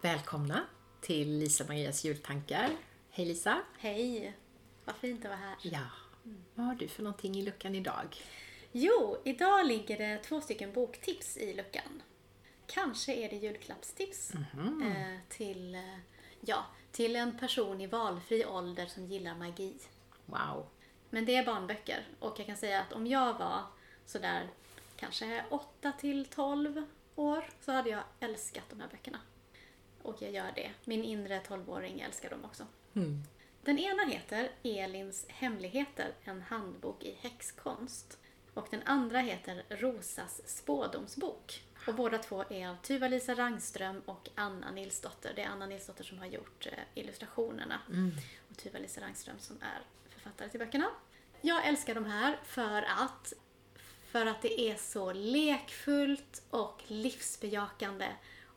Välkomna till Lisa-Marias jultankar. Hej Lisa! Hej! Vad fint att vara här. Ja, vad har du för någonting i luckan idag? Jo, idag ligger det två stycken boktips i luckan. Kanske är det julklappstips eh, till, ja, till en person i valfri ålder som gillar magi. Wow! Men det är barnböcker och jag kan säga att om jag var sådär kanske 8 till 12 år så hade jag älskat de här böckerna. Och jag gör det. Min inre 12-åring älskar dem också. Mm. Den ena heter Elins hemligheter, en handbok i häxkonst. Och den andra heter Rosas spådomsbok. Och båda två är av Tuva-Lisa Rangström och Anna Nilsdotter. Det är Anna Nilsdotter som har gjort eh, illustrationerna. Och Tuva-Lisa Rangström som är författare till böckerna. Jag älskar de här för att, för att det är så lekfullt och livsbejakande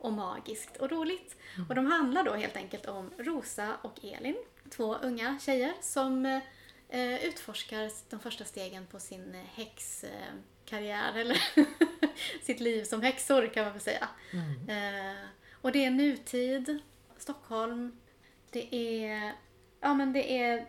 och magiskt och roligt. Och de handlar då helt enkelt om Rosa och Elin, två unga tjejer som eh, utforskar de första stegen på sin eh, häxkarriär, eller sitt liv som häxor kan man väl säga. Eh, och det är nutid, Stockholm, det är, ja men det är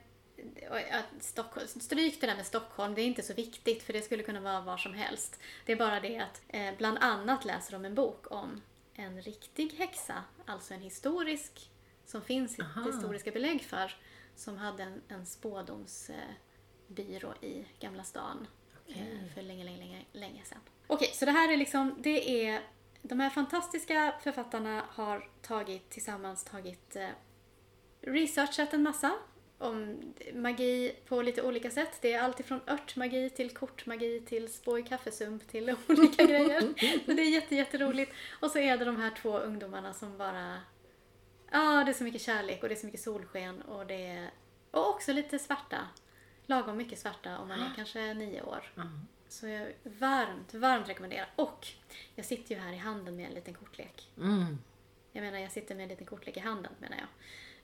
Stockholm, stryk det där med Stockholm, det är inte så viktigt för det skulle kunna vara var som helst. Det är bara det att eh, bland annat läser de en bok om en riktig häxa, alltså en historisk, som finns Aha. historiska belägg för, som hade en, en spådomsbyrå i Gamla stan Okej. eh, för länge, länge, länge, länge sedan. Okej, så det här är liksom, det är, de här fantastiska författarna har tagit tillsammans tagit eh, researchat en massa om magi på lite olika sätt. Det är allt ifrån örtmagi till kortmagi till spå i kaffesump till olika grejer. Så det är jätte, jätteroligt. Och så är det de här två ungdomarna som bara... Ja, det är så mycket kärlek och det är så mycket solsken och det är... Och också lite svarta. Lagom mycket svarta om man är kanske nio år. Ja. Så jag varmt, varmt rekommenderar. Och jag sitter ju här i handen med en liten kortlek. Mm. Jag menar, jag sitter med en liten kortlek i handen menar jag.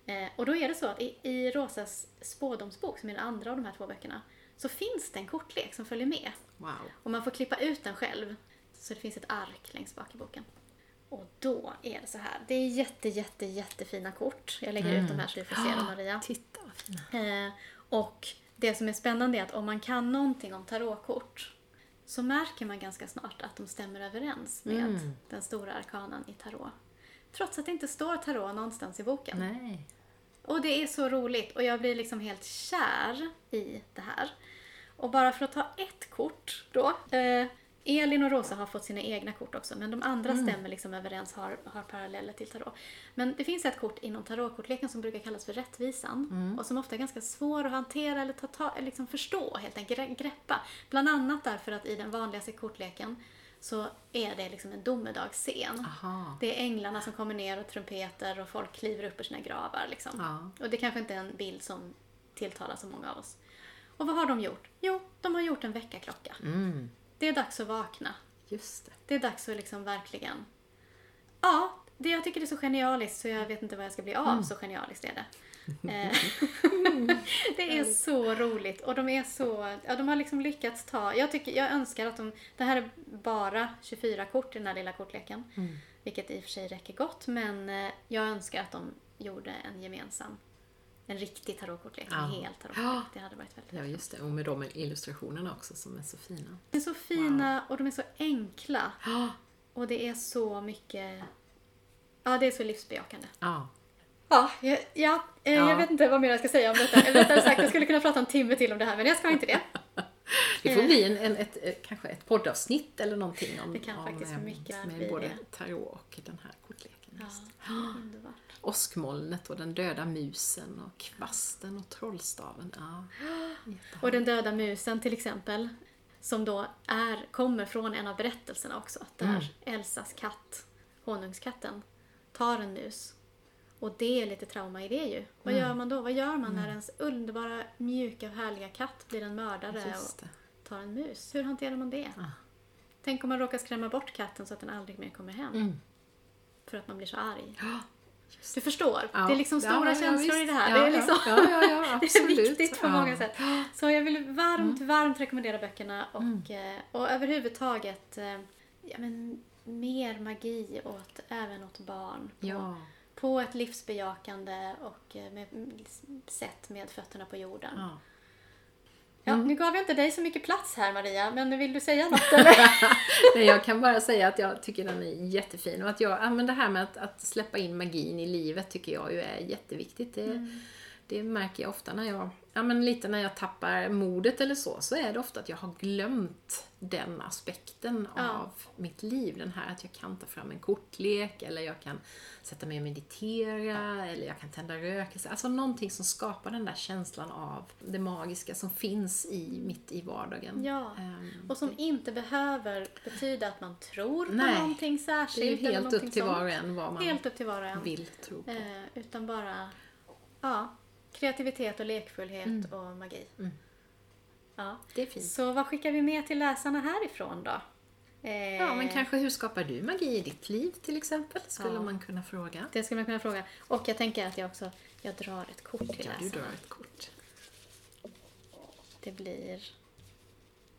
Eh, och då är det så att i, i Rosas spådomsbok, som är den andra av de här två böckerna, så finns det en kortlek som följer med. Wow! Och man får klippa ut den själv. Så det finns ett ark längst bak i boken. Och då är det så här. Det är jätte, jätte, jättefina kort. Jag lägger ut de här så du får se dem, Maria. Titta vad fina! Eh, och det som är spännande är att om man kan någonting om tarotkort så märker man ganska snart att de stämmer överens med Mm. den stora arkanan i tarot. Trots att det inte står tarot någonstans i boken. Nej. Och det är så roligt och jag blir liksom helt kär i det här. Och bara för att ta ett kort då. Eh, Elin och Rosa har fått sina egna kort också men de andra stämmer liksom överens, har, har paralleller till tarot. Men det finns ett kort inom tarotkortleken som brukar kallas för rättvisan och som ofta är ganska svår att hantera eller ta, ta, liksom förstå, helt enkelt gre- greppa. Bland annat därför att i den vanligaste kortleken så är det liksom en domedagsscen. Aha. Det är änglarna som kommer ner och trumpeter och folk kliver upp ur sina gravar. Liksom. Ja. Och det kanske inte är en bild som tilltalar så många av oss. Och vad har de gjort? Jo, de har gjort en väckarklocka. Mm. Det är dags att vakna. Just det. Det är dags att liksom verkligen... Ja, det jag tycker det är så genialiskt så jag vet inte vad jag ska bli av, så genialiskt är det. Eh, det är så roligt och de är så, ja de har liksom lyckats ta, jag tycker, jag önskar att de, det här är bara 24 kort i den här lilla kortleken. Vilket i och för sig räcker gott men eh, jag önskar att de gjorde en gemensam, en riktig tarotkortlek, en Ja. hel tarotkortlek. Det hade varit väldigt Ja, just det. Och med de illustrationerna också som är så fina. De är så fina och de är så enkla. Ja. Och det är så mycket... Ja, det är så livsbejakande. Ja. Ja, ja, ja, eh, Ja. jag vet inte vad mer jag ska säga om detta. Eller rättare sagt, jag skulle kunna prata en timme till om det här, men jag ska inte det. Det får bli en, en, ett, ett, kanske ett poddavsnitt eller någonting om, Det kan faktiskt om, eh, mycket med både tarot och den här kortleken. Ja, underbart. Åskmolnet och den döda musen och kvasten och trollstaven. Ja. Och den döda musen till exempel, som då är, kommer från en av berättelserna också. Där Mm. Elsas katt, honungskatten, tar en mus. Och det är lite trauma i det ju. Vad Mm. gör man då? Vad gör man när ens underbara, mjuka, härliga katt blir en mördare och tar en mus? Hur hanterar man det? Ah. Tänk om man råkar skrämma bort katten så att den aldrig mer kommer hem. Mm. För att man blir så arg. Ja. Du förstår, Ja. det är liksom stora ja, känslor i det här. Ja, det är liksom det är viktigt på. Mm. många sätt. Så jag vill varmt, varmt rekommendera böckerna och, eh, och överhuvudtaget eh, ja, men, mer magi åt, även åt barn. Ja. På ett livsbejakande och eh, med, sätt med fötterna på jorden. Ja. Ja, nu gav jag inte dig så mycket plats här Maria, men vill du säga något eller? Nej, jag kan bara säga att jag tycker den är jättefin och att jag, ja, men det här med att, att släppa in magin i livet tycker jag ju är jätteviktigt. Det, det märker jag ofta när jag, ja men lite när jag tappar modet eller så, så är det ofta att jag har glömt den aspekten Ja. av mitt liv. Den här att jag kan ta fram en kortlek eller jag kan sätta mig och meditera eller jag kan tända rökelse. Alltså någonting som skapar den där känslan av det magiska som finns i mitt i vardagen. Ja, Ehm, och som inte behöver betyda att man tror på Nej, någonting det är ju särskilt. helt upp till sånt. var och en vad man Helt upp till var och en. vill tro på. Eh, utan bara ja, kreativitet och lekfullhet Mm. och magi. Ja. Det är fint. Så vad skickar vi med till läsarna härifrån då? Eh, Ja, men kanske hur skapar du magi i ditt liv till exempel? Skulle Ja. man kunna fråga. Det skulle man kunna fråga. Och jag tänker att jag också jag drar ett kort till Ja, du läsarna. drar ett kort. Det blir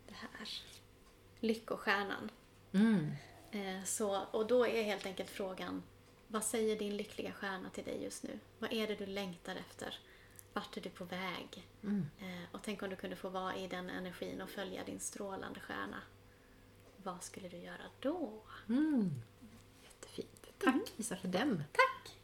det här. Lyckostjärnan. Mm. Eh, så, och då är helt enkelt frågan, vad säger din lyckliga stjärna till dig just nu? Vad är det du längtar efter? Vart är du på väg? Mm. Eh, och tänk om du kunde få vara i den energin och följa din strålande stjärna. Vad skulle du göra då? Mm. Jättefint. Tack Lisa för den. Tack!